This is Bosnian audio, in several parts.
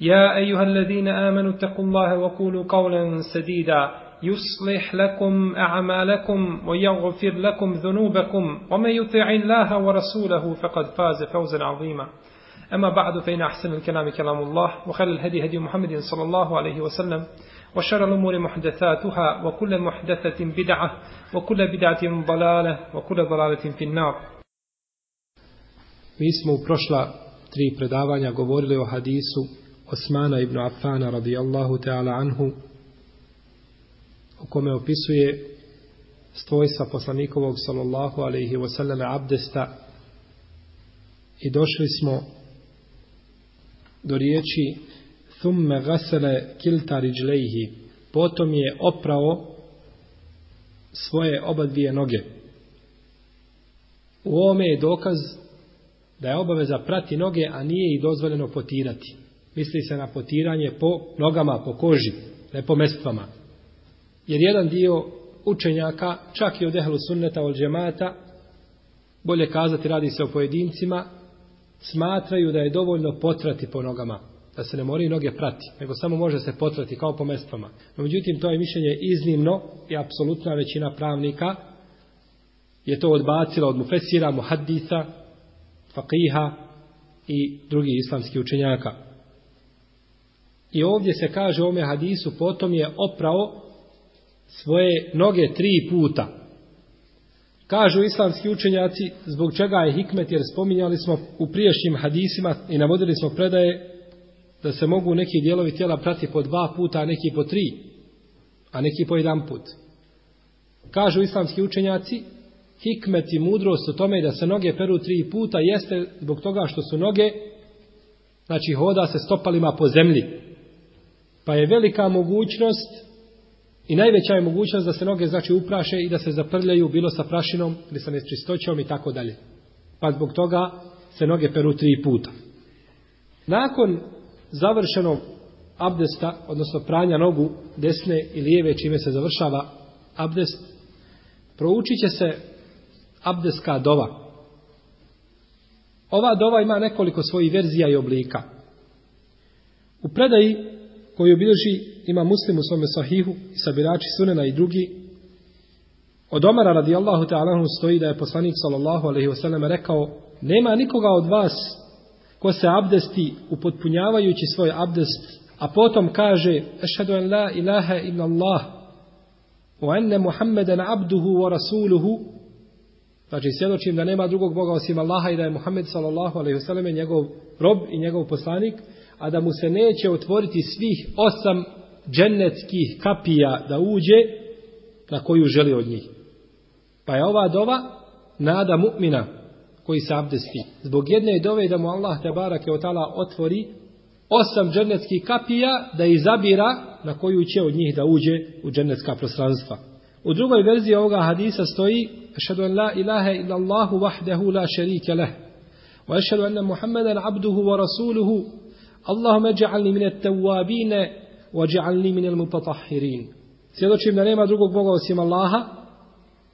يا أيها الذين آمنوا اتقوا الله وقولوا قولا سديدا. يصلح لكم أعمالكم ويغفر لكم ذنوبكم. ومن يطع الله ورسوله فقد فاز فوزا عظيما. أما بعد فإن أحسن الكلام كلام الله وخير الهدي هدي محمد صلى الله عليه وسلم وشر الأمور محدثاتها وكل محدثة بدعة وكل بدعة ضلالة وكل ضلالة في النار. Mi smo u prošla tri predavanja govorili o hadisu Osmana ibn Affana radijallahu ta'ala anhu u kome opisuje stvojstva poslanikovog sallallahu alaihi wasallam abdesta. I došli smo do riječi thumme gasele kilta riđlejhi potom je oprao svoje oba dvije noge. U ovome je dokaz da je obaveza prati noge a nije i dozvoljeno potirati misli se na potiranje po nogama, po koži, ne po mestvama. Jer jedan dio učenjaka, čak i od ehlu sunneta od džemata, bolje kazati radi se o pojedincima, smatraju da je dovoljno potrati po nogama, da se ne moraju noge prati, nego samo može se potrati kao po mestvama. No, međutim, to je mišljenje iznimno i apsolutna većina pravnika je to odbacila od mufesira, muhaddisa, faqiha i drugih islamskih učenjaka. I ovdje se kaže ome hadisu, potom je oprao svoje noge tri puta. Kažu islamski učenjaci, zbog čega je hikmet, jer spominjali smo u priješnjim hadisima i navodili smo predaje da se mogu neki dijelovi tijela prati po dva puta, a neki po tri, a neki po jedan put. Kažu islamski učenjaci, hikmet i mudrost u tome da se noge peru tri puta jeste zbog toga što su noge, znači hoda se stopalima po zemlji, Pa je velika mogućnost i najveća je mogućnost da se noge znači upraše i da se zaprljaju bilo sa prašinom ili sa nečistoćom i tako dalje. Pa zbog toga se noge peru tri puta. Nakon završenog abdesta, odnosno pranja nogu desne i lijeve čime se završava abdest, proučit će se abdeska dova. Ova dova ima nekoliko svojih verzija i oblika. U predaji koji obilježi ima muslim u svome sahihu i sabirači sunena i drugi. Od Omara radijallahu ta'ala stoji da je poslanik sallallahu alaihi wasallam rekao nema nikoga od vas ko se abdesti upotpunjavajući svoj abdest a potom kaže ešhedu en la ilaha illa Allah wa enne Muhammeden abduhu wa rasuluhu znači svjedočim da nema drugog Boga osim Allaha i da je Muhammed sallallahu alaihi wasallam njegov rob i njegov poslanik a da mu se neće otvoriti svih osam džennetskih kapija da uđe na koju želi od njih. Pa je ova dova nada mu'mina koji se abdesti. Zbog jedne dove da mu Allah te barake od tala otvori osam džennetskih kapija da izabira na koju će od njih da uđe u džennetska prostranstva. U drugoj verziji ovoga hadisa stoji Ašhadu an la ilaha illa Allahu wahdahu la šarike leh. Wa ašhadu anna Muhammeden abduhu wa rasuluhu Allahumma ja'alni min at-tawwabin wa ja'alni min al-mutatahhirin. Svjedočim da nema drugog Boga osim Allaha,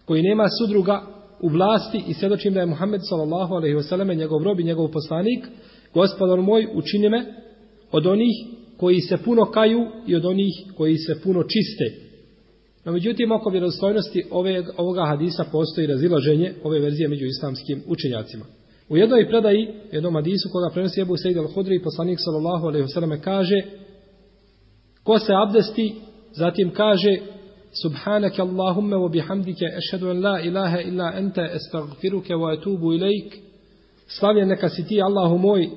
koji nema sudruga u vlasti i svjedočim da je Muhammed sallallahu alejhi ve selleme njegov rob i njegov poslanik. Gospodar moj, učini me od onih koji se puno kaju i od onih koji se puno čiste. No, međutim, oko vjerozstojnosti ovoga hadisa postoji razilaženje ove verzije među islamskim učenjacima. U jednoj predaji, jednom hadisu koga prenosi Ebu Sejid al-Hudri, poslanik sallallahu alaihi wasallam kaže ko se abdesti, zatim kaže Subhanak Allahumma wa bihamdike ešhedu an la ilaha illa ente estagfiruke wa etubu ilaik. Slavljen neka si ti Allahu moj,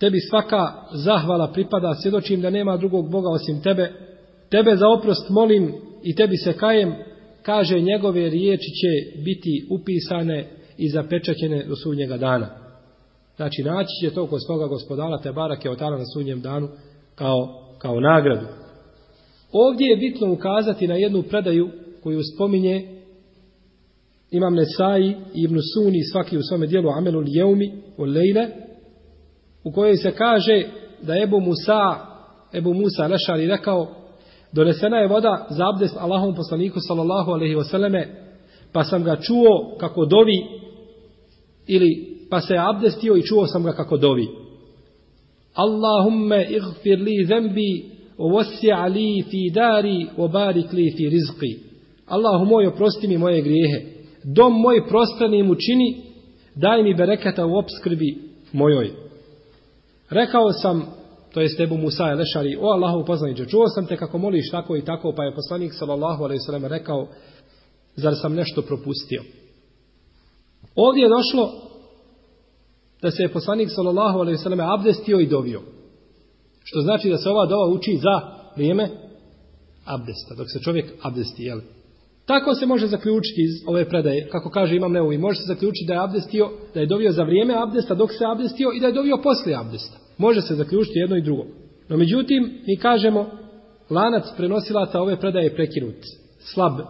tebi svaka zahvala pripada, svjedočim da nema drugog Boga osim tebe. Tebe za oprost molim i tebi se kajem, kaže njegove riječi će biti upisane i zapečaćene do sudnjega dana. Znači, naći će to kod svoga gospodala te barake otara na sudnjem danu kao, kao nagradu. Ovdje je bitno ukazati na jednu predaju koju spominje Imam Nesai i Ibn Suni svaki u svome dijelu Amelul Jeumi u Lejle u kojoj se kaže da Ebu Musa Ebu Musa Lešari rekao donesena je voda za abdest Allahom poslaniku sallallahu alaihi wasallame pa sam ga čuo kako dovi ili pa se abdestio i čuo sam ga kako dovi. Allahumme igfir li zembi wa wasi' li fi dari wa li fi rizqi. Allahu moj oprosti mi moje grijehe. Dom moj prostrani mu čini, daj mi bereketa u obskrbi mojoj. Rekao sam, to je tebu Musa je lešari, o Allahu poznanje, čuo sam te kako moliš tako i tako, pa je poslanik sallallahu alaihi sallam rekao, zar sam nešto propustio? Ovdje je došlo da se je poslanik sallallahu alejhi ve selleme abdestio i dovio Što znači da se ova dova uči za vrijeme abdesta, dok se čovjek abdesti, jel? Tako se može zaključiti iz ove predaje, kako kaže imam neovi, može se zaključiti da je abdestio, da je dovio za vrijeme abdesta, dok se abdestio i da je dovio poslije abdesta. Može se zaključiti jedno i drugo. No međutim, mi kažemo, lanac prenosilaca ove predaje je prekinut, slab.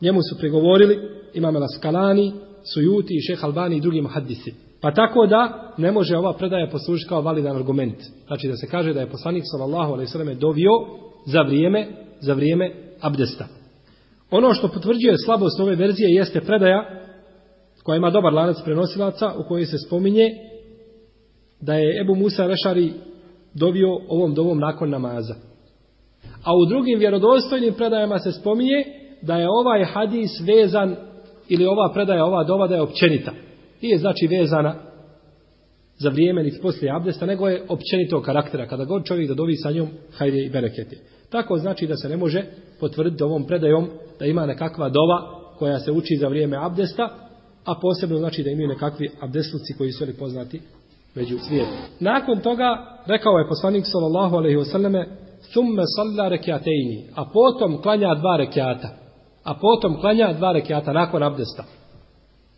Njemu su pregovorili, imam Laskalani, Sujuti i Šeh Albani i drugi muhaddisi. Pa tako da ne može ova predaja poslužiti kao validan argument. Znači da se kaže da je poslanik sallallahu alejhi ve selleme dovio za vrijeme za vrijeme abdesta. Ono što potvrđuje slabost ove verzije jeste predaja koja ima dobar lanac prenosilaca u kojoj se spominje da je Ebu Musa Rešari dovio ovom dovom nakon namaza. A u drugim vjerodostojnim predajama se spominje da je ovaj hadis vezan ili ova predaja, ova dova da je općenita nije znači vezana za vrijeme niti poslije abdesta, nego je općenito karaktera. Kada god čovjek da dovi sa njom, hajde i bereketi. Tako znači da se ne može potvrditi ovom predajom da ima nekakva dova koja se uči za vrijeme abdesta, a posebno znači da imaju nekakvi abdestluci koji su li poznati među svijetom. Nakon toga rekao je poslanik sallallahu alejhi ve selleme salla rek'ataini, a potom klanja dva rek'ata. A potom klanja dva rek'ata nakon abdesta.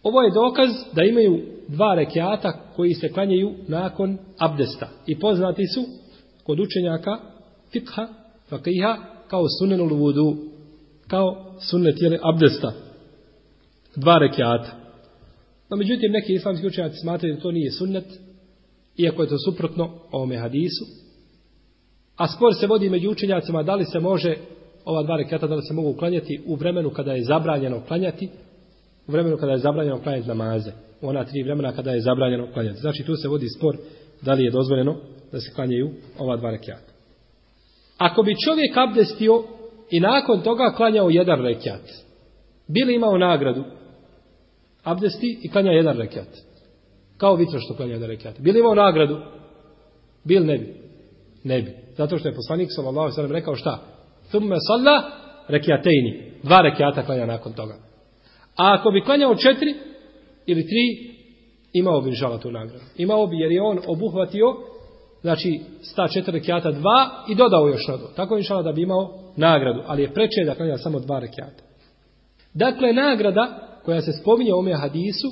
Ovo je dokaz da imaju dva rekiata koji se klanjaju nakon abdesta. I poznati su kod učenjaka fikha, fakiha, kao sunenul vudu, kao sunnet jele abdesta. Dva rekiata. No, međutim, neki islamski učenjaci smatraju da to nije sunnet, iako je to suprotno ovome hadisu. A spor se vodi među učenjacima da li se može ova dva rekata da li se mogu klanjati u vremenu kada je zabranjeno klanjati, u vremenu kada je zabranjeno klanjati namaze. U ona tri vremena kada je zabranjeno klanjati. Znači tu se vodi spor da li je dozvoljeno da se klanjaju ova dva rekata. Ako bi čovjek abdestio i nakon toga klanjao jedan rekiat, bili imao nagradu abdesti i klanja jedan rekat. Kao vitro što klanja jedan rekat. Bili imao nagradu? Bil ne bi. Ne bi. Zato što je poslanik sallallahu alejhi ve sellem rekao šta? Thumme salla rekiatejni. Dva rekiata klanja nakon toga. A ako bi klanjao četiri ili tri, imao bi žala tu nagradu. Imao bi jer je on obuhvatio, znači sta četiri rekiata dva i dodao još na. Tako je da bi imao nagradu, ali je preče da klanja samo dva rekiata. Dakle, nagrada koja se spominje u ome hadisu,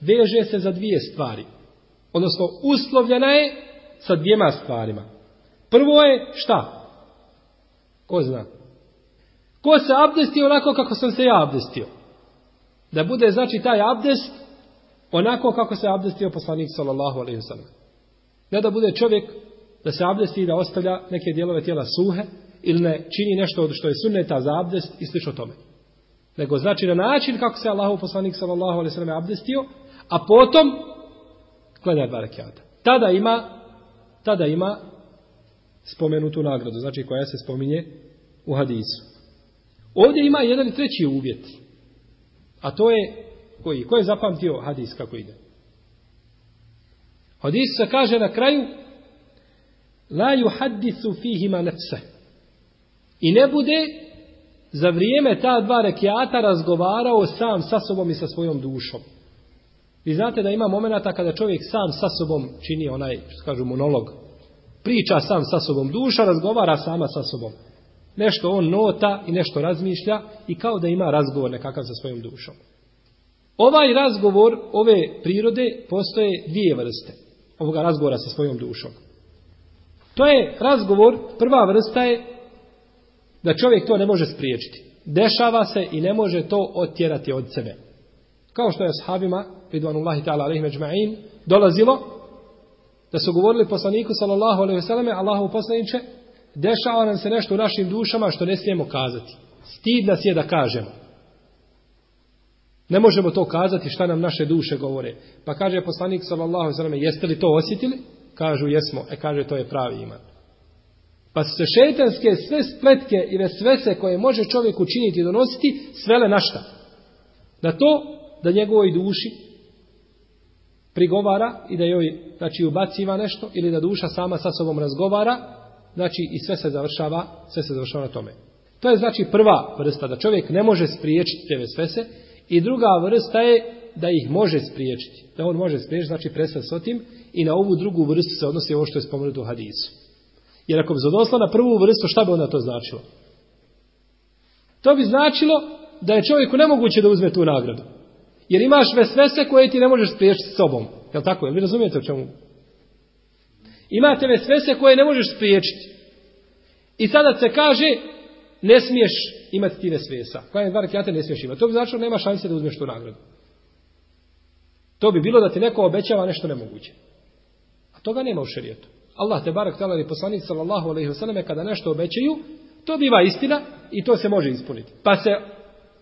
veže se za dvije stvari. Odnosno, uslovljena je sa dvijema stvarima. Prvo je šta? Ko zna? Ko se abdestio onako kako sam se ja abdestio? da bude znači taj abdest onako kako se abdestio poslanik sallallahu alaihi wa sallam. Ne da bude čovjek da se abdesti i da ostavlja neke dijelove tijela suhe ili ne čini nešto od što je sunneta za abdest i slično tome. Nego znači na način kako se Allahov poslanik sallallahu alaihi ve sellem abdestio, a potom klanja dva rekiata. Tada ima tada ima spomenutu nagradu, znači koja se spominje u hadisu. Ovdje ima jedan i treći uvjet. A to je koji? Ko je zapamtio hadis kako ide? Hadis se kaže na kraju La yuhaddisu fihima nefse. I ne bude za vrijeme ta dva rekiata razgovarao sam sa sobom i sa svojom dušom. Vi znate da ima momenata kada čovjek sam sa sobom čini onaj, što kažu, monolog. Priča sam sa sobom. Duša razgovara sama sa sobom. Nešto on nota i nešto razmišlja i kao da ima razgovor nekakav sa svojom dušom. Ovaj razgovor ove prirode postoje dvije vrste ovoga razgovora sa svojom dušom. To je razgovor, prva vrsta je da čovjek to ne može spriječiti. Dešava se i ne može to otjerati od sebe. Kao što je sahabima, ridvanullahi ta'ala alaihim ajma'in, dolazilo da su govorili poslaniku sallallahu alejhi ve selleme Allahu poslanice dešava nam se nešto u našim dušama što ne smijemo kazati. Stid nas je da kažemo. Ne možemo to kazati šta nam naše duše govore. Pa kaže poslanik sallallahu alejhi ve selleme, jeste li to osjetili? Kažu jesmo. E kaže to je pravi iman. Pa su se šejtanske sve spletke i vesvese koje može čovjek učiniti i donositi svele na šta? Na to da njegovoj duši prigovara i da joj znači ubaciva nešto ili da duša sama sa sobom razgovara, znači i sve se završava, sve se završava na tome. To je znači prva vrsta da čovjek ne može spriječiti te vesvese I druga vrsta je da ih može spriječiti. Da on može spriječiti, znači presve s otim. I na ovu drugu vrstu se odnosi ovo što je spomenuto u hadisu. Jer ako bi se na prvu vrstu, šta bi onda to značilo? To bi značilo da je čovjeku nemoguće da uzme tu nagradu. Jer imaš vesvese koje ti ne možeš spriječiti s sobom. Je li tako? Je li vi razumijete o čemu? Imate vesvese koje ne možeš spriječiti. I sada se kaže, ne smiješ imati ti vesvesa. Koja je dva rekiata ne smiješ imati. To bi značilo nema šanse da uzmeš tu nagradu. To bi bilo da ti neko obećava nešto nemoguće. A toga nema u šerijetu. Allah te barak tala i poslanik sallallahu alaihi wasallam kada nešto obećaju, to biva istina i to se može ispuniti. Pa se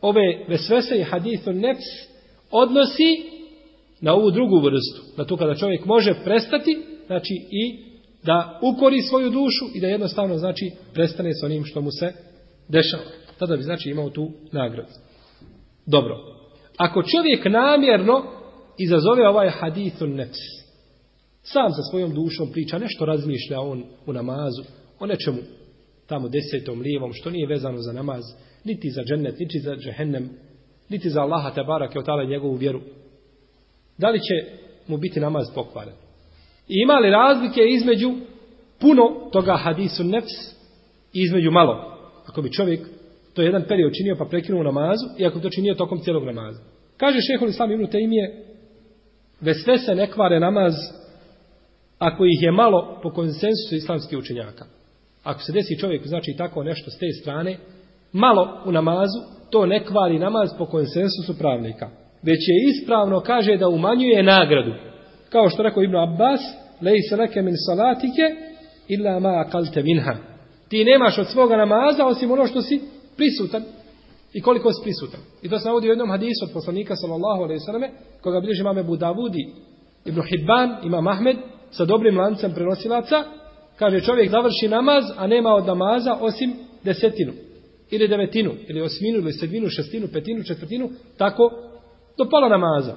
ove vesvese i hadithu nefs odnosi na ovu drugu vrstu. Na to kada čovjek može prestati, znači i da ukori svoju dušu i da jednostavno znači prestane s onim što mu se dešava. Tada bi znači imao tu nagradu. Dobro. Ako čovjek namjerno izazove ovaj hadithun nefs, sam sa svojom dušom priča, nešto razmišlja on u namazu, o nečemu tamo desetom lijevom, što nije vezano za namaz, niti za džennet, niti za džehennem, niti za Allaha te barake od tada njegovu vjeru. Da li će mu biti namaz pokvaren? I ima li razlike između puno toga hadisu nefs i između malo? Ako bi čovjek to jedan period činio pa prekinuo namazu, i ako to činio tokom cijelog namaza. Kaže šehol islam ibn Taymije, ve sve se ne kvare namaz ako ih je malo po konsensusu islamskih učenjaka. Ako se desi čovjek, znači tako nešto s te strane, malo u namazu, to ne kvari namaz po konsensusu pravnika. Već je ispravno, kaže, da umanjuje nagradu. Kao što rekao Ibn Abbas, lej se leke min salatike, illa ma akalte minha. Ti nemaš od svoga namaza, osim ono što si prisutan i koliko si prisutan. I to se navodi u jednom hadisu od poslanika sallallahu alaihi sallame, koga bilježi imame Budavudi, Ibn Hibban, imam Mahmed, sa dobrim lancem prenosilaca, kaže čovjek završi namaz, a nema od namaza osim desetinu, ili devetinu, ili osminu, ili sedminu, šestinu, petinu, četvrtinu, tako do pola namaza.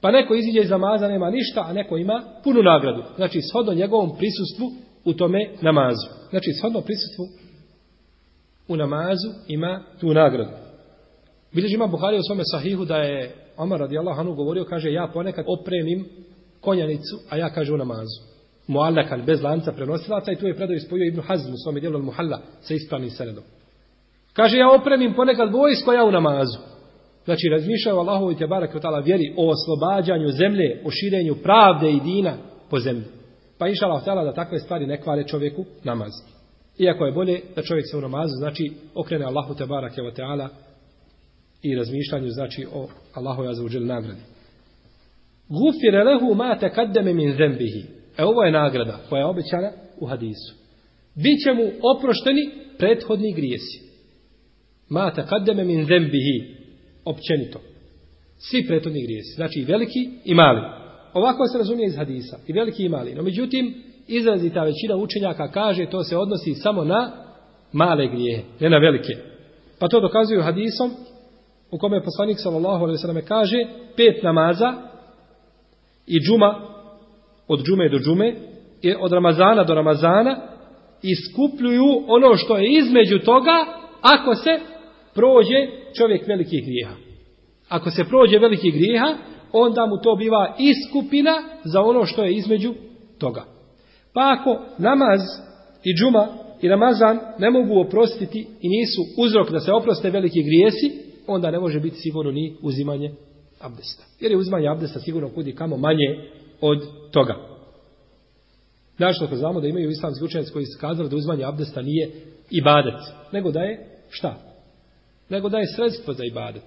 Pa neko iziđe iz namaza, nema ništa, a neko ima punu nagradu. Znači, shodno njegovom prisustvu u tome namazu. Znači, shodno prisustvu u namazu ima tu nagradu. Bilježi ima Buhari u svome sahihu da je Omar radijallahu anhu govorio, kaže, ja ponekad opremim konjanicu, a ja kaže u namazu. Muallakan, bez lanca prenosilaca i tu je predao ispojio Ibnu Hazm u svome dijelu Muhalla sa ispravnim senedom. Kaže, ja opremim ponekad vojsko, ja u namazu. Znači, razmišljaju Allahovi te barak vjeri o oslobađanju zemlje, o širenju pravde i dina po zemlji. Pa inša Allah da takve stvari ne kvare čovjeku namaz. Iako je bolje da čovjek se u namazu, znači, okrene Allahu te barake wa i razmišljanju, znači, o Allahu ja zauđel nagradi. Gufire lehu ma tekaddeme min zembihi. E ovo je nagrada koja je obećana u hadisu. Biće mu oprošteni prethodni grijesi. Ma te min zembihi. Općenito. Svi prethodni grijesi. Znači i veliki i mali. Ovako se razumije iz hadisa. I veliki i mali. No međutim, izrazita većina učenjaka kaže to se odnosi samo na male grijehe, ne na velike. Pa to dokazuju hadisom u kome je poslanik sallallahu alejhi ve selleme kaže pet namaza i džuma od džume do džume i od Ramazana do Ramazana iskupljuju ono što je između toga ako se prođe čovjek velikih grijeha. Ako se prođe velikih grijeha, onda mu to biva iskupina za ono što je između toga. Pa ako namaz i džuma i Ramazan ne mogu oprostiti i nisu uzrok da se oproste veliki grijesi, onda ne može biti sigurno ni uzimanje abdesta. Jer je uzimanje abdesta sigurno kudi kamo manje od toga. Znači što znamo da imaju islamski učenjaci koji su kazali da uzimanje abdesta nije ibadet, nego da je šta? Nego da je sredstvo za ibadet.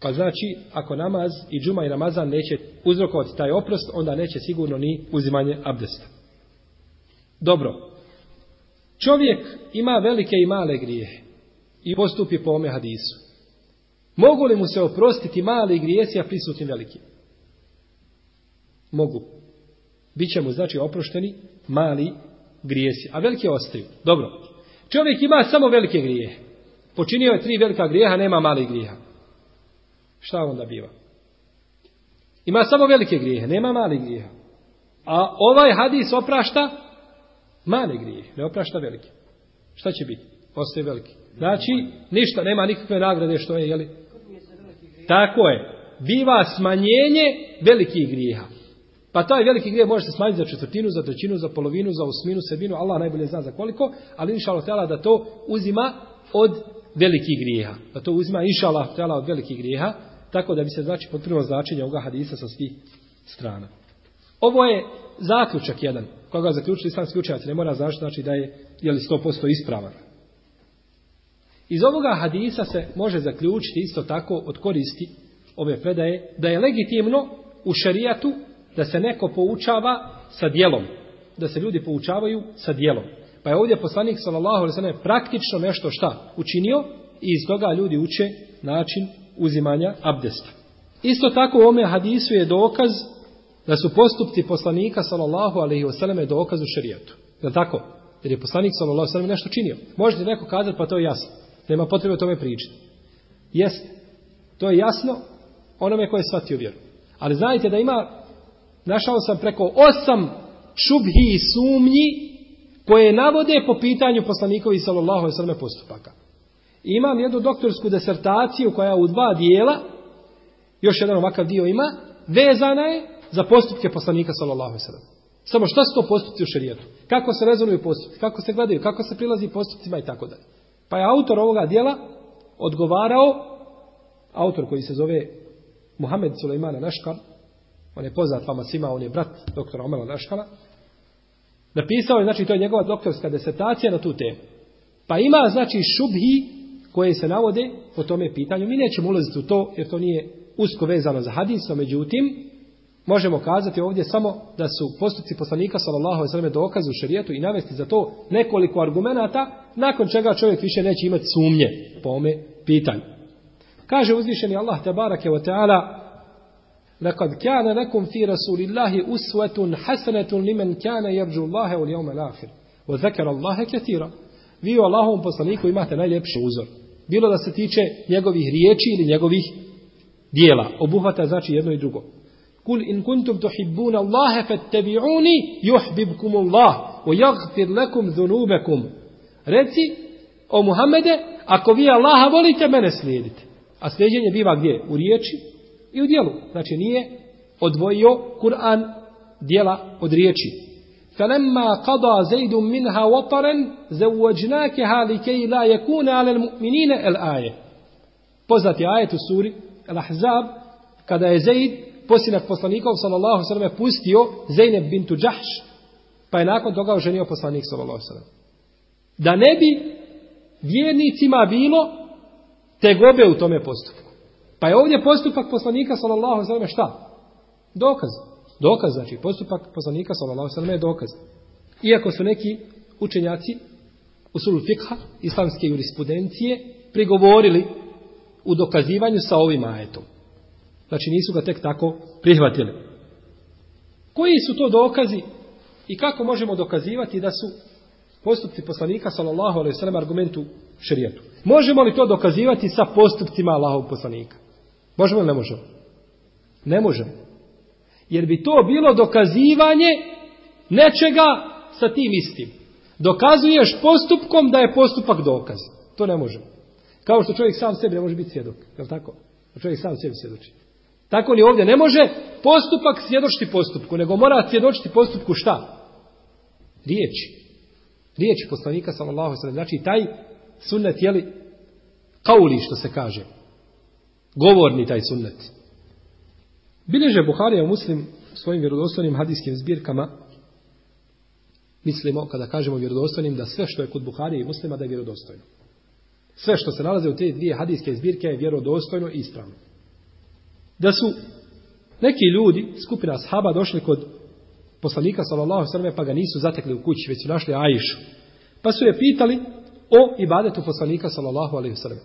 Pa znači, ako namaz i džuma i namazan neće uzrokovati taj oprost, onda neće sigurno ni uzimanje abdesta. Dobro. Čovjek ima velike i male grijehe i postupi po ome hadisu. Mogu li mu se oprostiti mali grijesi, a prisutni veliki? Mogu. Biće mu znači oprošteni mali grijesi, a veliki ostaju. Dobro. Čovjek ima samo velike grijehe. Počinio je tri velika grijeha, nema mali grijeha. Šta onda biva? Ima samo velike grijehe, nema mali grijeha. A ovaj hadis oprašta male grijehe, ne oprašta velike. Šta će biti? Ostaje veliki. Znači, ništa, nema nikakve nagrade što je, jeli? Tako je. Biva smanjenje velikih grijeha. Pa taj veliki grijeh može se smanjiti za četvrtinu, za trećinu, za polovinu, za osminu, sedminu, Allah najbolje zna za koliko, ali inša Allah da to uzima od velikih grijeha. Da to uzima inša Allah od velikih grijeha, tako da bi se znači potpuno značenje ovoga hadisa sa svih strana. Ovo je zaključak jedan, koga zaključili islamski učenjaci, ne mora znači, znači da je, je li 100% ispravan. Iz ovoga hadisa se može zaključiti isto tako od koristi ove predaje, da je legitimno u šarijatu da se neko poučava sa dijelom. Da se ljudi poučavaju sa dijelom. Pa je ovdje poslanik sallallahu alejhi ve praktično nešto šta učinio i iz toga ljudi uče način uzimanja abdesta. Isto tako u ome hadisu je dokaz da su postupci poslanika sallallahu alejhi ve selleme dokaz u šerijatu. Je tako? Jer je poslanik sallallahu alejhi ve nešto činio. Možete neko kazati pa to je jasno. Nema potrebe o tome pričati. Jest. To je jasno onome ko je shvatio vjeru. Ali znajte da ima, našao sam preko osam šubhi i sumnji koje navode po pitanju poslanikovi sallallahu alaihi sallam postupaka. I imam jednu doktorsku desertaciju koja u dva dijela, još jedan ovakav dio ima, vezana je za postupke poslanika sallallahu alaihi sallam. Samo što su to postupci u šerijetu? Kako se rezonuju postupci? Kako se gledaju? Kako se prilazi postupcima i tako dalje? Pa je autor ovoga dijela odgovarao, autor koji se zove Muhammed Sulejmana Naškar, on je poznat vama svima, on je brat doktora Omela Naškala, napisao je, znači to je njegova doktorska desertacija na tu temu. Pa ima, znači, šubhi koje se navode po tome pitanju. Mi nećemo ulaziti u to, jer to nije usko vezano za hadis, međutim, Možemo kazati ovdje samo da su postupci poslanika sallallahu alejhi ve dokaz u šerijetu i navesti za to nekoliko argumenata nakon čega čovjek više neće imati sumnje po ome pitanju. Kaže uzvišeni Allah te barake ve taala لقد كان لكم في رسول الله أسوة حسنة لمن كان يرجو الله واليوم الآخر وذكر الله كثيرا vi u Allahovom poslaniku imate najljepši uzor. Bilo da se tiče njegovih riječi ili njegovih dijela. Obuhvata znači jedno i drugo. Kul in kuntum tuhibbuna Allahe fattabi'uni yuhbibkum Allah wa yaghfir lakum dhunubakum. Reci o Muhammede, ako vi Allaha volite, mene slijedite. A slijedjenje biva gdje? U riječi i u dijelu. Znači nije odvojio Kur'an dijela od riječi. فلما قضى زيد منها وطرا زوجناكها لكي لا يكون على المؤمنين الآية poznati ajet u suri Al-Ahzab kada je Zaid posinak poslanikov sallallahu sallam pustio Zeynep bintu Džahš, pa je nakon toga oženio poslanik sallallahu sallam. Da ne bi vjernicima bilo tegobe u tome postupku. Pa je ovdje postupak poslanika sallallahu alejhi sallam šta? Dokaz. Dokaz, znači postupak poslanika sallallahu alejhi sallam je dokaz. Iako su neki učenjaci usul fikha, islamske jurisprudencije, prigovorili u dokazivanju sa ovim ajetom. Znači nisu ga tek tako prihvatili. Koji su to dokazi i kako možemo dokazivati da su postupci poslanika sallallahu alejhi ve sellem argumentu šerijatu? Možemo li to dokazivati sa postupcima Allahovog poslanika? Možemo li ne možemo? Ne možemo. Jer bi to bilo dokazivanje nečega sa tim istim. Dokazuješ postupkom da je postupak dokaz. To ne možemo. Kao što čovjek sam sebi ne može biti svjedok. Je tako? Čovjek sam sebi svjedoči. Tako ni ovdje ne može postupak svjedočiti postupku, nego mora svjedočiti postupku šta? Riječi. Riječi poslanika sallallahu sallam. Znači taj sunnet jeli kauli što se kaže. Govorni taj sunnet. Bileže Buharija muslim svojim vjerodostojnim hadijskim zbirkama mislimo kada kažemo vjerodostojnim da sve što je kod Buharije i muslima da je vjerodostojno. Sve što se nalaze u te dvije hadijske zbirke je vjerodostojno i ispravno. Da su neki ljudi, skupina sahaba, došli kod poslanika sallallahu sallam pa ga nisu zatekli u kući, već su našli Ajšu. Pa su je pitali o ibadetu poslanika sallallahu alaihi sallam.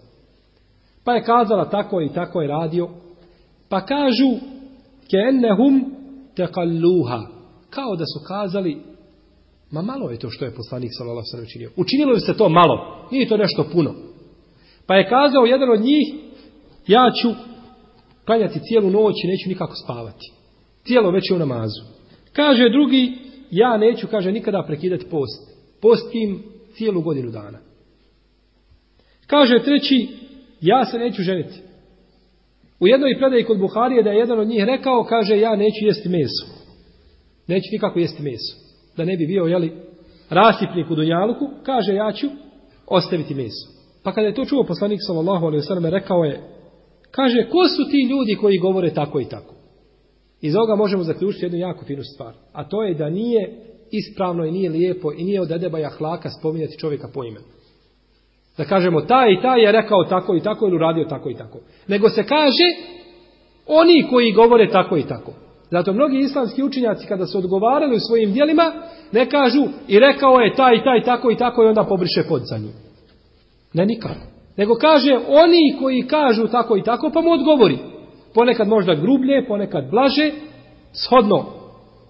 Pa je kazala tako i tako je radio. Pa kažu ke ennehum tekalluha. Kao da su kazali ma malo je to što je poslanik sallallahu alaihi sallam učinio. Učinilo je se to malo. Nije to nešto puno. Pa je kazao jedan od njih ja ću klanjati cijelu noć i neću nikako spavati. Cijelo već je u namazu. Kaže drugi, ja neću, kaže, nikada prekidati post. Postim cijelu godinu dana. Kaže treći, ja se neću ženiti. U jednoj predaji kod Buharije da je jedan od njih rekao, kaže, ja neću jesti meso. Neću nikako jesti meso. Da ne bi bio, jeli, rasipnik u Dunjaluku, kaže, ja ću ostaviti meso. Pa kada je to čuo poslanik sallallahu alaihi sallam, rekao je, kaže, ko su ti ljudi koji govore tako i tako? Iz ovoga možemo zaključiti jednu jako finu stvar. A to je da nije ispravno i nije lijepo i nije od edeba jahlaka spominjati čovjeka po imenu. Da kažemo taj i taj je rekao tako i tako ili uradio tako i tako. Nego se kaže oni koji govore tako i tako. Zato mnogi islamski učinjaci kada su odgovarali u svojim dijelima ne kažu i rekao je taj i taj tako i tako i onda pobriše pod za njim. Ne nikako. Nego kaže oni koji kažu tako i tako pa mu odgovori. Ponekad možda grublje, ponekad blaže, shodno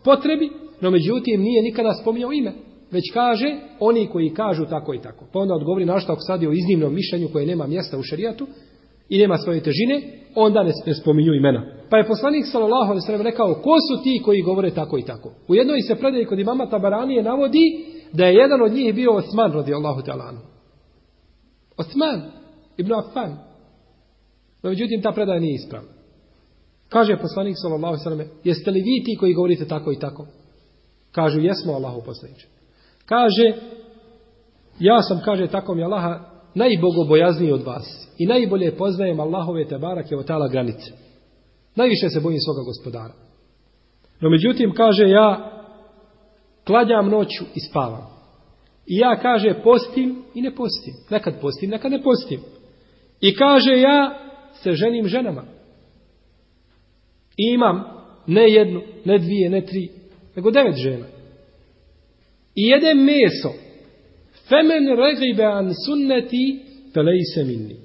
potrebi, no međutim nije nikada spominjao ime. Već kaže oni koji kažu tako i tako. Pa onda odgovori našto ako sad je o iznimnom mišljenju koje nema mjesta u šarijatu i nema svoje težine, onda ne, ne spominju imena. Pa je poslanik sallallahu alejhi ve sellem rekao ko su ti koji govore tako i tako. U jednoj se predaji kod imama Tabaranije navodi da je jedan od njih bio Osman radijallahu ta'ala. Osman ibn Affan. No međutim ta predaja nije ispravna. Kaže poslanik sallallahu alejhi ve sellem "Jeste li vi ti koji govorite tako i tako?" Kažu: "Jesmo, Allahu poslanice." Kaže: "Ja sam kaže tako mi Allaha najbogobojazniji od vas i najbolje poznajem Allahove te barake od tala granice. Najviše se bojim svoga gospodara. No međutim kaže ja kladjam noću i spavam. I ja kaže postim i ne postim. Nekad postim, nekad ne postim. I kaže ja se ženim ženama. I imam ne jednu, ne dvije, ne tri, nego devet žena. I jede meso. Femen regibe an sunneti felejse minni.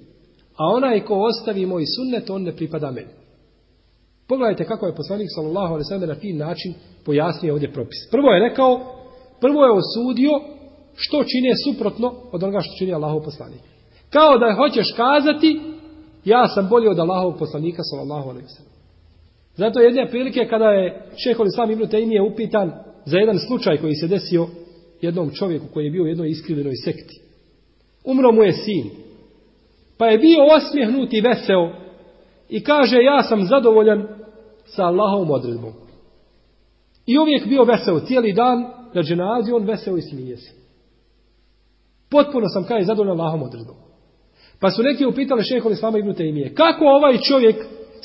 A onaj ko ostavi moj sunnet, on ne pripada meni. Pogledajte kako je poslanik sallallahu alejhi ve sellem na fin način pojasnio ovdje propis. Prvo je rekao, prvo je osudio što čine suprotno od onoga što čini Allahov poslanik. Kao da hoćeš kazati, ja sam bolji od Allahovog poslanika sallallahu alejhi ve sellem. Zato jedne prilike kada je šehol Islam Ibn Taymije upitan za jedan slučaj koji se desio jednom čovjeku koji je bio u jednoj iskrivljenoj sekti. Umro mu je sin. Pa je bio osmijehnut i veseo i kaže ja sam zadovoljan sa Allahovom odredbom. I uvijek bio veseo cijeli dan na dženazi on veseo i smije se. Potpuno sam kaj zadovoljan Allahom odredbom. Pa su neki upitali šehol Islama Ibn Taymije kako ovaj čovjek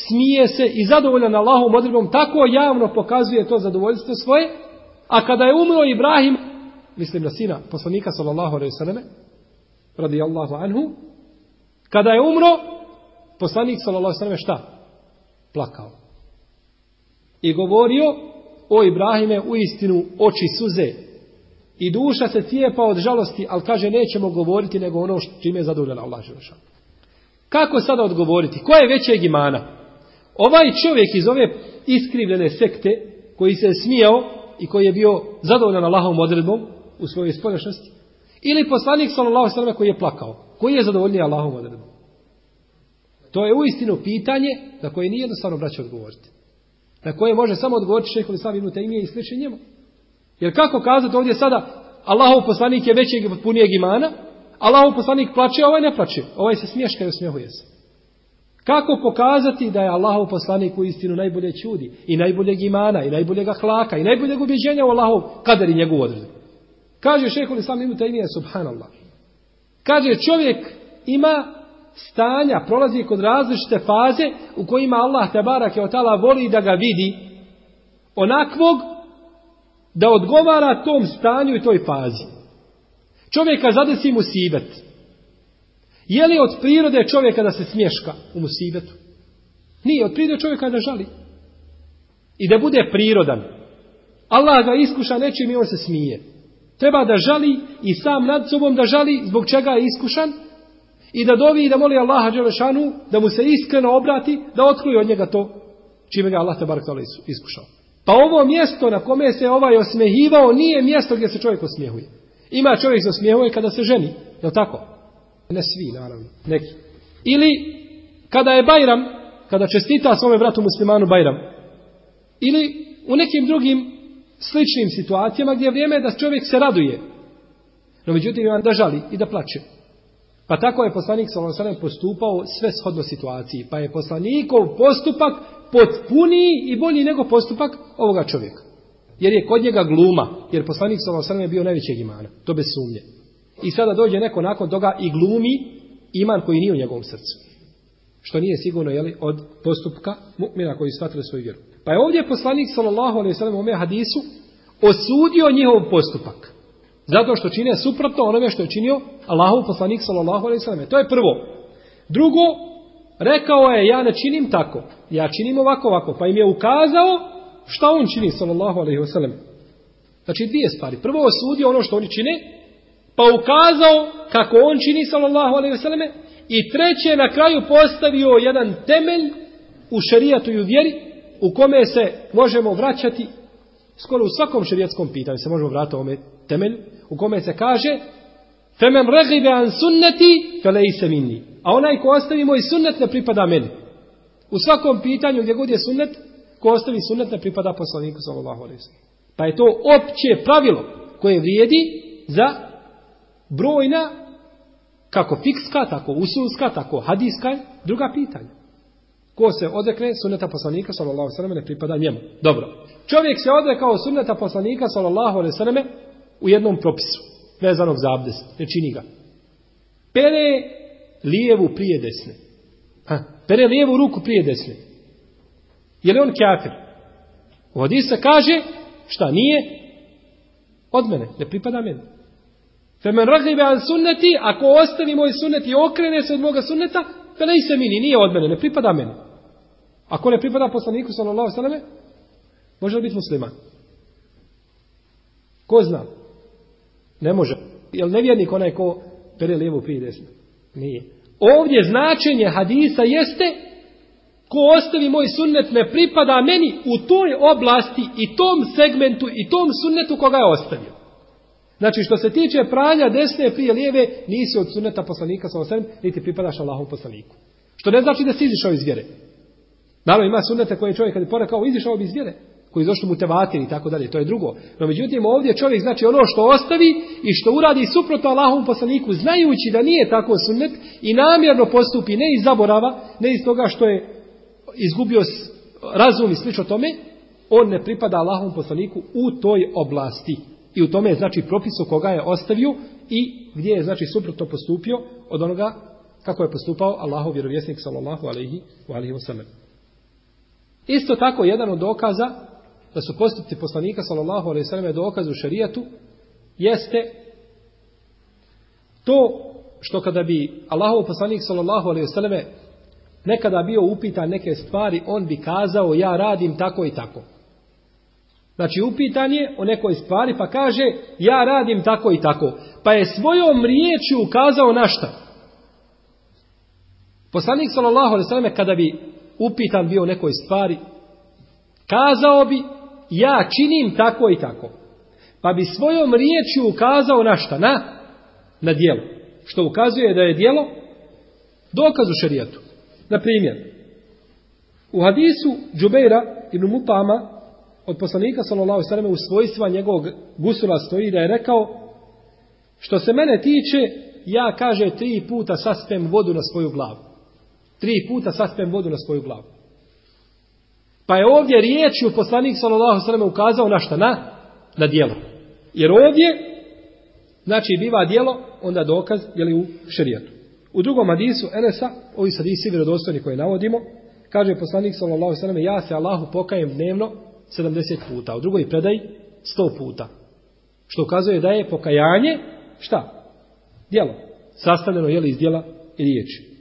smije se i zadovoljan Allahom odredbom, tako javno pokazuje to zadovoljstvo svoje, a kada je umro Ibrahim, mislim na sina poslanika sallallahu alaihi ve radi Allahu anhu, kada je umro, poslanik sallallahu alaihi selleme šta? Plakao. I govorio, o Ibrahime, u istinu oči suze i duša se cijepa od žalosti, ali kaže nećemo govoriti nego ono što čime je zadovoljan Allah želešan. Kako sada odgovoriti? Ko je većeg imana? Ovaj čovjek iz ove iskrivljene sekte, koji se je smijao i koji je bio zadovoljan Allahovom odredbom u svojoj spoljašnosti, ili poslanik sallallahu sallam koji je plakao, koji je zadovoljniji Allahovom odredbom. To je uistinu pitanje na koje nije jednostavno braće odgovoriti. Na koje može samo odgovoriti šeho li sam ibn i sliče njemu. Jer kako kazati ovdje sada Allahov poslanik je većeg i potpunijeg imana, Allahov poslanik plače, a ovaj ne plače. Ovaj se smješka i osmjehuje se. Kako pokazati da je Allahov poslanik u istinu najbolje čudi i najboljeg imana i najboljeg ahlaka i najboljeg ubjeđenja u Allahov kader i njegovu odredu. Kaže šehol Islam Ibn Taymiyyah subhanallah. Kaže čovjek ima stanja, prolazi kod različite faze u kojima Allah te barake od tala voli da ga vidi onakvog da odgovara tom stanju i toj fazi. Čovjeka zadesi mu sibet. Je li od prirode čovjeka da se smješka u musibetu? Nije, od prirode čovjeka da žali. I da bude prirodan. Allah ga iskuša nečim i on se smije. Treba da žali i sam nad sobom da žali zbog čega je iskušan i da dovi i da moli Allaha Đelešanu da mu se iskreno obrati da otkluje od njega to čime ga Allah te tala iskušao. Pa ovo mjesto na kome se ovaj osmehivao nije mjesto gdje se čovjek osmijehuje. Ima čovjek se osmijehuje kada se ženi. Je tako? Ne svi, naravno. Neki. Ili kada je Bajram, kada čestita svome bratu muslimanu Bajram. Ili u nekim drugim sličnim situacijama gdje je vrijeme da čovjek se raduje. No međutim ima da žali i da plače. Pa tako je poslanik Salosanem postupao sve shodno situaciji. Pa je poslanikov postupak potpuniji i bolji nego postupak ovoga čovjeka. Jer je kod njega gluma. Jer poslanik Salosanem je bio najvećeg imana. To bez sumnje. I sada dođe neko nakon toga i glumi iman koji nije u njegovom srcu. Što nije sigurno jeli, od postupka mu'mina koji shvatili svoju vjeru. Pa je ovdje poslanik sallallahu alejhi ve sellem u ome hadisu osudio njihov postupak. Zato što čine suprotno onome što je činio Allahov poslanik sallallahu alejhi ve sellem. To je prvo. Drugo, rekao je ja ne činim tako. Ja činim ovako ovako, pa im je ukazao šta on čini sallallahu alejhi ve sellem. Znači dvije stvari. Prvo osudio ono što oni čine, pa ukazao kako on čini sallallahu alejhi ve selleme i treće na kraju postavio jedan temelj u šerijatu i u vjeri u kome se možemo vraćati skoro u svakom šerijatskom pitanju se možemo vratiti ovome temelju u kome se kaže Femem regibe an sunneti felejse minni. A onaj ko ostavi moj sunnet ne pripada meni. U svakom pitanju gdje god je sunnet ko ostavi sunnet ne pripada poslaniku sallallahu alejhi ve sellem pa je to opće pravilo koje vrijedi za brojna, kako fikska, tako usulska, tako hadiska, druga pitanja. Ko se odrekne sunneta poslanika, sallallahu sallam, ne pripada njemu. Dobro. Čovjek se odrekao sunneta poslanika, sallallahu sallam, u jednom propisu, vezanog za abdest, ne čini ga. Pere lijevu prije desne. Ha, pere lijevu ruku prije desne. Je li on kjafir? U se kaže, šta nije? Od mene, ne pripada meni. Femen ragibe an sunneti, ako ostavi moj sunnet i okrene se od moga sunneta, fe ne se mini, nije od mene, ne pripada meni. Ako ne pripada poslaniku, sallallahu sallame, može li biti musliman? Ko zna? Ne može. Jel nevjernik onaj ko pere lijevu prije desno? Nije. Ovdje značenje hadisa jeste ko ostavi moj sunnet ne pripada meni u toj oblasti i tom segmentu i tom sunnetu koga je ostavio. Znači što se tiče pranja desne prije lijeve, nisi od sunneta poslanika sa osrem, niti pripadaš Allahom poslaniku. Što ne znači da si izišao iz vjere. Naravno ima sunnete koje čovjek kad je porekao izišao bi iz vjere, koji zašto mu tevatir i tako dalje, to je drugo. No međutim ovdje čovjek znači ono što ostavi i što uradi suprotno Allahom poslaniku, znajući da nije tako sunnet i namjerno postupi ne iz zaborava, ne iz toga što je izgubio razum i slično tome, on ne pripada Allahom poslaniku u toj oblasti. I u tome je znači propisu koga je ostavio i gdje je znači suprotno postupio od onoga kako je postupao Allahov vjerovjesnik sallallahu alejhi ve alihi wasallam. Isto tako jedan od dokaza da su postupci poslanika sallallahu alejhi ve selleme dokaz u šerijatu jeste to što kada bi Allahov poslanik sallallahu alejhi ve selleme nekada bio upitan neke stvari, on bi kazao ja radim tako i tako. Znači upitan je o nekoj stvari pa kaže ja radim tako i tako. Pa je svojom riječju ukazao na šta? Poslanik sallallahu alejhi ve selleme kada bi upitan bio o nekoj stvari kazao bi ja činim tako i tako. Pa bi svojom riječju ukazao na šta? Na na djelo. Što ukazuje da je djelo dokaz u šerijatu. Na primjer, u hadisu Džubeira ibn Mutama od poslanika sallallahu alejhi ve selleme u svojstva njegovog gusula stoji da je rekao što se mene tiče ja kaže tri puta saspem vodu na svoju glavu. Tri puta saspem vodu na svoju glavu. Pa je ovdje riječju poslanik sallallahu sallam ukazao na šta? Na, na dijelo. Jer ovdje, znači biva dijelo, onda dokaz, je li u šerijatu. U drugom hadisu Enesa, ovi sadisi vjerodostojni koje navodimo, kaže poslanik sallallahu sallam, ja se Allahu pokajem dnevno 70 puta. U drugoj predaj 100 puta. Što ukazuje da je pokajanje, šta? Dijelo. Sastavljeno je li iz dijela i riječi.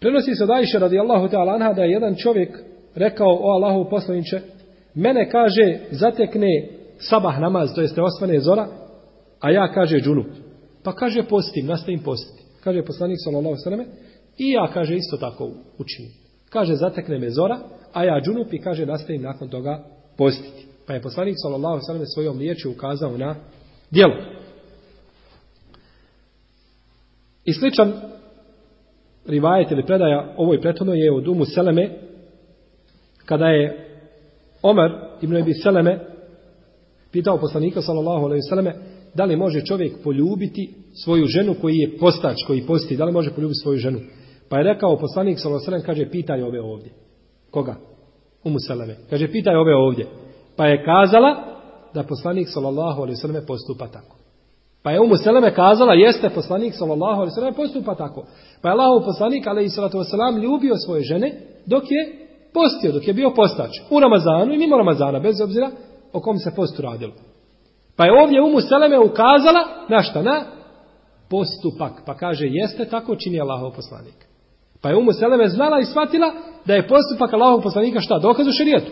Prenosi se od Ajše radijallahu ta'ala anha da je jedan čovjek rekao o Allahu poslaniče, mene kaže zatekne sabah namaz, to jeste osvane zora, a ja kaže džunup. Pa kaže postim, nastavim postiti. Kaže poslanik sallallahu sallam, i ja kaže isto tako učinim. Kaže zatekne me zora, a ja džunup i kaže nastavim nakon toga postiti. Pa je poslanik sallallahu sallam svojom riječju ukazao na djelo. I sličan rivajet ili predaja ovoj prethodno je od Umu Seleme kada je Omer ibn Ebi Seleme pitao poslanika sallallahu alaihi sallame da li može čovjek poljubiti svoju ženu koji je postač, koji posti, da li može poljubiti svoju ženu. Pa je rekao poslanik sallallahu alaihi sallam, kaže pitaj ove ovdje. Koga? Umu Seleme. Kaže pitaj ove ovdje. Pa je kazala da poslanik sallallahu alaihi sallam postupa tako. Pa je Umu Seleme kazala, jeste poslanik sallallahu alaihi sallam postupa tako. Pa je Allahov poslanik alaihi sallatu wasalam ljubio svoje žene dok je postio, dok je bio postač. U Ramazanu i mimo Ramazana, bez obzira o kom se postu radilo. Pa je ovdje Umu Seleme ukazala na šta? Na postupak. Pa kaže, jeste tako čini Allahov poslanik. Pa je Umu Seleme znala i shvatila da je postupak Allahov poslanika šta? Dokaz u šarijetu.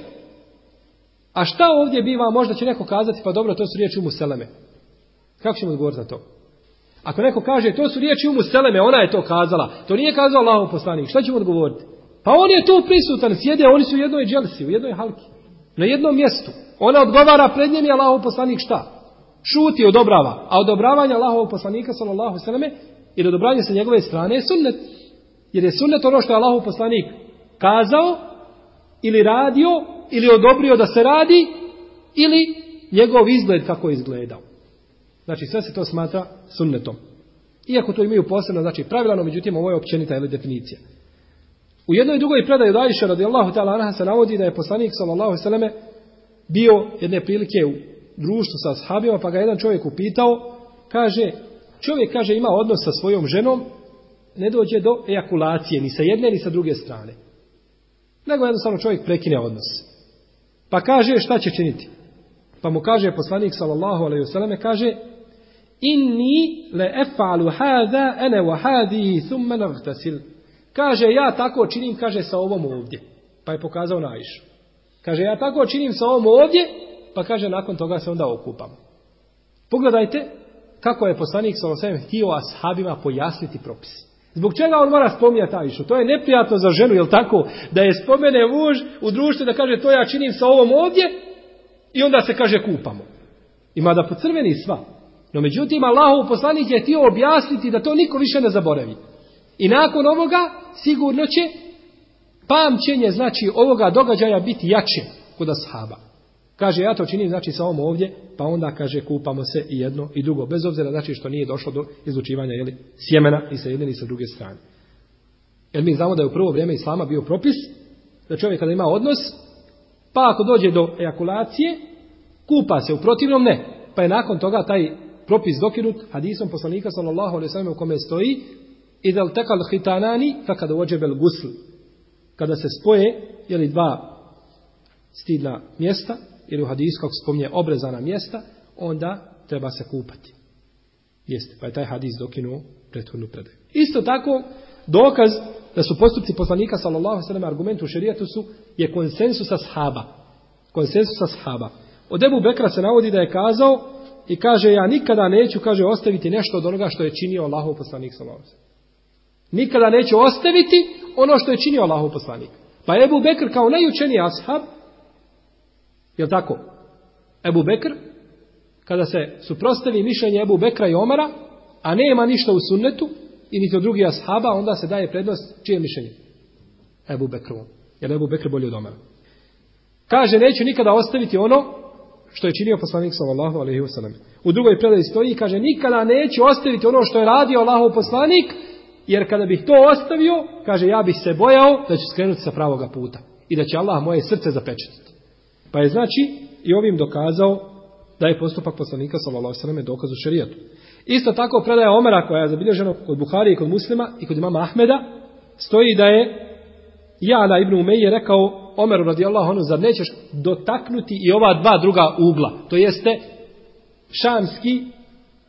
A šta ovdje biva, možda će neko kazati, pa dobro, to su riječi Umu Seleme. Kako ćemo odgovoriti na to? Ako neko kaže, to su riječi Umu Seleme, ona je to kazala, to nije kazao Allahov poslanik, šta ćemo odgovoriti? Pa on je tu prisutan, sjede, oni su u jednoj dželsi, u jednoj halki, na jednom mjestu. Ona odgovara pred njim je Allahov poslanik šta? Šuti, odobrava. A odobravanje Allahovog poslanika, sallallahu sallame, i odobravanje sa njegove strane je sunnet. Jer je sunnet ono što je Allahu poslanik kazao, ili radio, ili odobrio da se radi, ili njegov izgled kako je izgledao. Znači sve se to smatra sunnetom. Iako to imaju posebno, znači pravilano, međutim ovo je općenita ili definicija. U jednoj drugoj predaji od Ajše radijallahu ta'ala anha se navodi da je poslanik sallallahu sallame bio jedne prilike u društvu sa ashabima, pa ga jedan čovjek upitao, kaže, čovjek kaže ima odnos sa svojom ženom, ne dođe do ejakulacije ni sa jedne ni sa druge strane. Nego jednostavno čovjek prekine odnos. Pa kaže šta će činiti? Pa mu kaže poslanik sallallahu alejhi ve selleme kaže inni la af'alu hadha ana wa hadi thumma naghtasil. Kaže ja tako činim kaže sa ovom ovdje. Pa je pokazao na Ajšu. Kaže ja tako činim sa ovom ovdje, pa kaže nakon toga se onda okupam. Pogledajte kako je poslanik sallallahu alejhi ve sellem htio ashabima pojasniti propis. Zbog čega on mora spominjati Ajšu? To je neprijatno za ženu, je tako? Da je spomene muž u društvu da kaže to ja činim sa ovom ovdje, I onda se kaže kupamo. Ima da pocrveni sva. No međutim, Allahov poslanik je htio objasniti da to niko više ne zaboravi. I nakon ovoga sigurno će pamćenje, znači ovoga događaja biti jače kod ashaba. Kaže, ja to činim, znači sa ovom ovdje, pa onda kaže, kupamo se i jedno i drugo, bez obzira, znači što nije došlo do izlučivanja jeli, sjemena i sa jedne i sa druge strane. Jer mi znamo da je u prvo vrijeme Islama bio propis, da čovjek kada ima odnos, Pa ako dođe do ejakulacije, kupa se, u protivnom ne. Pa je nakon toga taj propis dokinut hadisom poslanika sallallahu alaihi sallam u kome stoji idel tekal hitanani fakad ođebel gusl. Kada se spoje, jeli dva stidna mjesta, ili u hadisu kako spominje obrezana mjesta, onda treba se kupati. Jeste, pa je taj hadis dokinuo prethodnu predaju. Isto tako, dokaz da su postupci poslanika sallallahu sallam argumentu u šerijetu su je konsensus ashaba. Konsensus ashaba. Od Ebu Bekra se navodi da je kazao i kaže ja nikada neću kaže ostaviti nešto od onoga što je činio Allahov poslanik sallallahu sallam. Nikada neću ostaviti ono što je činio Allahov poslanik. Pa Ebu Bekr kao najučeniji ashab Jel tako? Ebu Bekr kada se suprostavi mišljenje Ebu Bekra i Omara a nema ništa u sunnetu i niti od drugih ashaba, onda se daje prednost čije mišljenje? Ebu Bekrovom. Jer Ebu Bekr bolje od Omara. Kaže, neću nikada ostaviti ono što je činio poslanik sallallahu alejhi ve sellem. U drugoj predaji stoji i kaže nikada neću ostaviti ono što je radio Allahov poslanik, jer kada bih to ostavio, kaže ja bih se bojao da ću skrenuti sa pravoga puta i da će Allah moje srce zapečatiti. Pa je znači i ovim dokazao da je postupak poslanika sallallahu alejhi ve selleme dokaz u šerijatu. Isto tako predaja Omera koja je zabilježena kod Buhari i kod Muslima i kod imama Ahmeda stoji da je Jala ibn Umeyje rekao Omeru radijallahu anhu zar nećeš dotaknuti i ova dva druga ugla to jeste šamski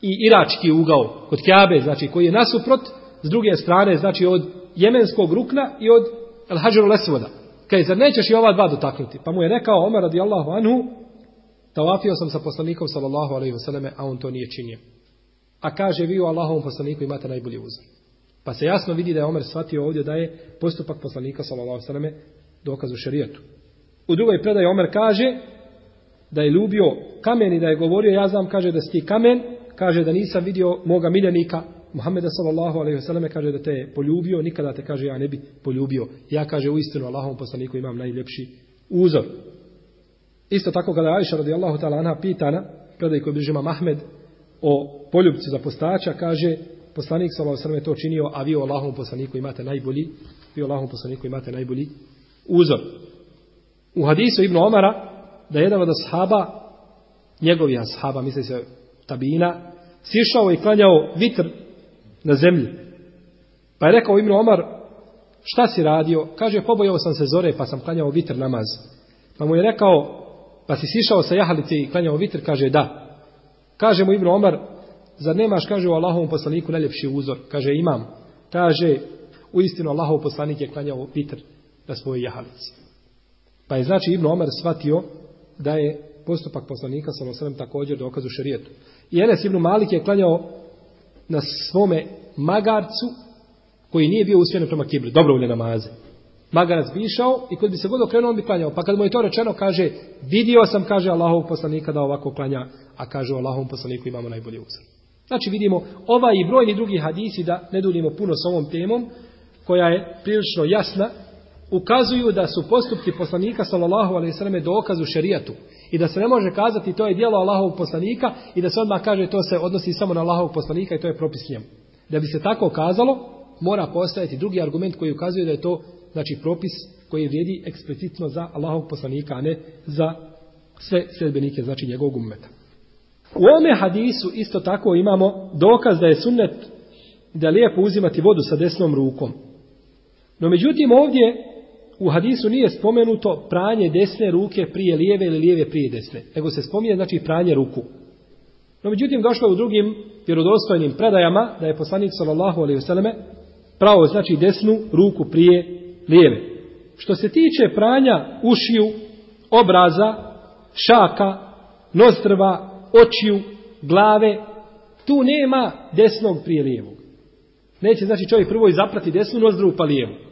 i irački ugao kod Kjabe znači koji je nasuprot s druge strane znači od jemenskog rukna i od El Hajarul Lesvoda kaj zar nećeš i ova dva dotaknuti pa mu je rekao Omer radijallahu anhu tavafio sam sa poslanikom sallallahu alaihi vseleme, a on to nije činio A kaže vi u Allahovom poslaniku imate najbolji uzor. Pa se jasno vidi da je Omer shvatio ovdje da je postupak poslanika sallallahu alejhi ve dokaz u šarijetu. U drugoj predaji Omer kaže da je ljubio kamen i da je govorio ja znam kaže da si kamen, kaže da nisam vidio moga miljenika Muhammeda sallallahu alejhi ve selleme kaže da te je poljubio, nikada te kaže ja ne bi poljubio. Ja kaže u Allahov poslaniku imam najljepši uzor. Isto tako kada Ajša radijallahu ta'ala anha pitana, predaj koji bližima Mahmed, o poljubcu za postača, kaže poslanik sallallahu alejhi ve to činio, a vi o Allahovom poslaniku imate najbolji, vi o Allahovom poslaniku imate najbolji uzor. U hadisu Ibn Omara da jedan od ashaba, njegovi ashaba, misli se tabina, sišao i klanjao vitr na zemlji. Pa je rekao Ibn Omar, šta si radio? Kaže, pobojao sam se zore, pa sam klanjao vitr namaz. Pa mu je rekao, pa si sišao sa jahalice i klanjao vitr? Kaže, da. Kaže mu Ibn Omar, zar nemaš, kaže u Allahovom poslaniku najljepši uzor? Kaže, imam. Kaže, u istinu Allahov poslanik je klanjao vitr na svojoj jahalici. Pa je znači Ibn Omar shvatio da je postupak poslanika sa osrem također dokaz u šarijetu. I Enes Ibn Malik je klanjao na svome magarcu koji nije bio usmjeren prema kibli, dobrovoljne namaze. Magarac bi išao i kod bi se god okrenuo, on bi klanjao. Pa kad mu je to rečeno, kaže, vidio sam, kaže Allahov poslanika da ovako klanja, a kaže o Allahovom poslaniku imamo najbolji uzor. Znači vidimo ovaj i brojni drugi hadisi da ne duljimo puno s ovom temom koja je prilično jasna ukazuju da su postupci poslanika sallallahu alejhi ve selleme dokaz u šerijatu i da se ne može kazati to je djelo Allahovog poslanika i da se odmah kaže to se odnosi samo na Allahovog poslanika i to je propis njemu. Da bi se tako kazalo, mora postojati drugi argument koji ukazuje da je to znači propis koji vrijedi eksplicitno za Allahovog poslanika, a ne za sve sledbenike, znači njegovog ummeta. U ome hadisu isto tako imamo dokaz da je sunnet da je lijepo uzimati vodu sa desnom rukom. No međutim ovdje u hadisu nije spomenuto pranje desne ruke prije lijeve ili lijeve prije desne. Nego se spominje znači pranje ruku. No međutim došlo u drugim vjerodostojnim predajama da je poslanik sallallahu alejhi ve selleme pravo znači desnu ruku prije lijeve. Što se tiče pranja ušiju, obraza, šaka, nozdrva, očiju, glave, tu nema desnog prije lijevog. Neće znači čovjek prvo izaprati desnu nozdru pa lijevu.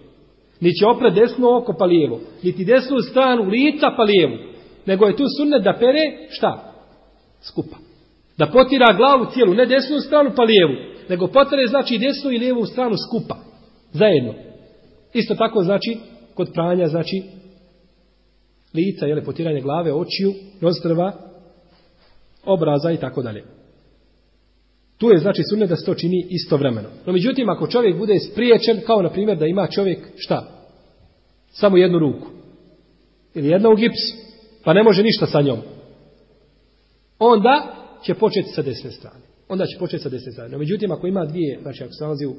Ni će oprat desno oko pa lijevo. Niti desnu stranu lica pa lijevu. Nego je tu sunnet da pere šta? Skupa. Da potira glavu cijelu, ne desnu stranu pa lijevu. Nego potire znači desnu i lijevu stranu skupa. Zajedno. Isto tako znači kod pranja znači lica, jele, potiranje glave, očiju, nozdrva, obraza i tako dalje. Tu je znači sunnet da se to čini istovremeno. No međutim, ako čovjek bude spriječen, kao na primjer da ima čovjek šta? Samo jednu ruku. Ili jedna u gipsu. Pa ne može ništa sa njom. Onda će početi sa desne strane. Onda će početi sa desne strane. No međutim, ako ima dvije, znači ako se nalazi u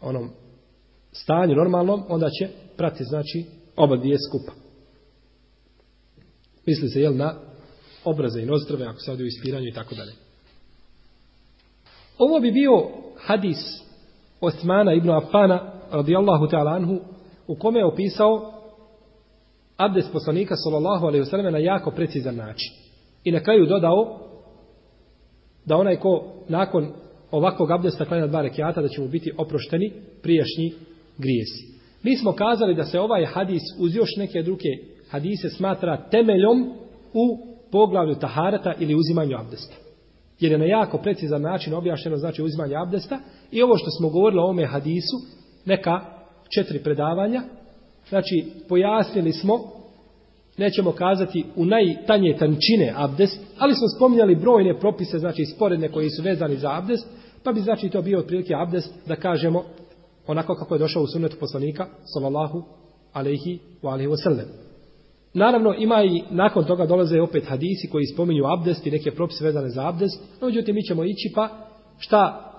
onom stanju normalnom, onda će prati znači oba dvije skupa. Misli se, jel, na obraze i nostrve, ako se odi u ispiranju i tako dalje. Ovo bi bio hadis Osmana ibn Affana radijallahu ta'ala anhu u kome je opisao abdes poslanika sallallahu alaihi wasallam na jako precizan način. I na kraju dodao da onaj ko nakon ovakvog abdesta klanja dva rekiata da će mu biti oprošteni prijašnji grijesi. Mi smo kazali da se ovaj hadis uz još neke druge hadise smatra temeljom u poglavlju taharata ili uzimanju abdesta. Jer je na jako precizan način objašnjeno znači uzimanje abdesta i ovo što smo govorili o ome hadisu, neka četiri predavanja, znači pojasnili smo nećemo kazati u najtanje tančine abdest, ali smo spominjali brojne propise, znači sporedne koji su vezani za abdest, pa bi znači to bio otprilike abdest da kažemo onako kako je došao u sunnetu poslanika, sallallahu alaihi wa alaihi wa sallam. Naravno, ima i nakon toga dolaze opet hadisi koji spominju abdest i neke propise vezane za abdest, no međutim mi ćemo ići pa šta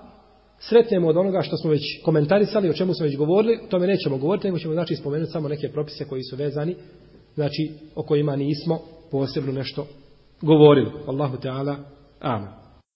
sretnemo od onoga što smo već komentarisali, o čemu smo već govorili, o tome nećemo govoriti, nego ćemo znači spomenuti samo neke propise koji su vezani, znači o kojima nismo posebno nešto govorili. Allahu Teala, amen.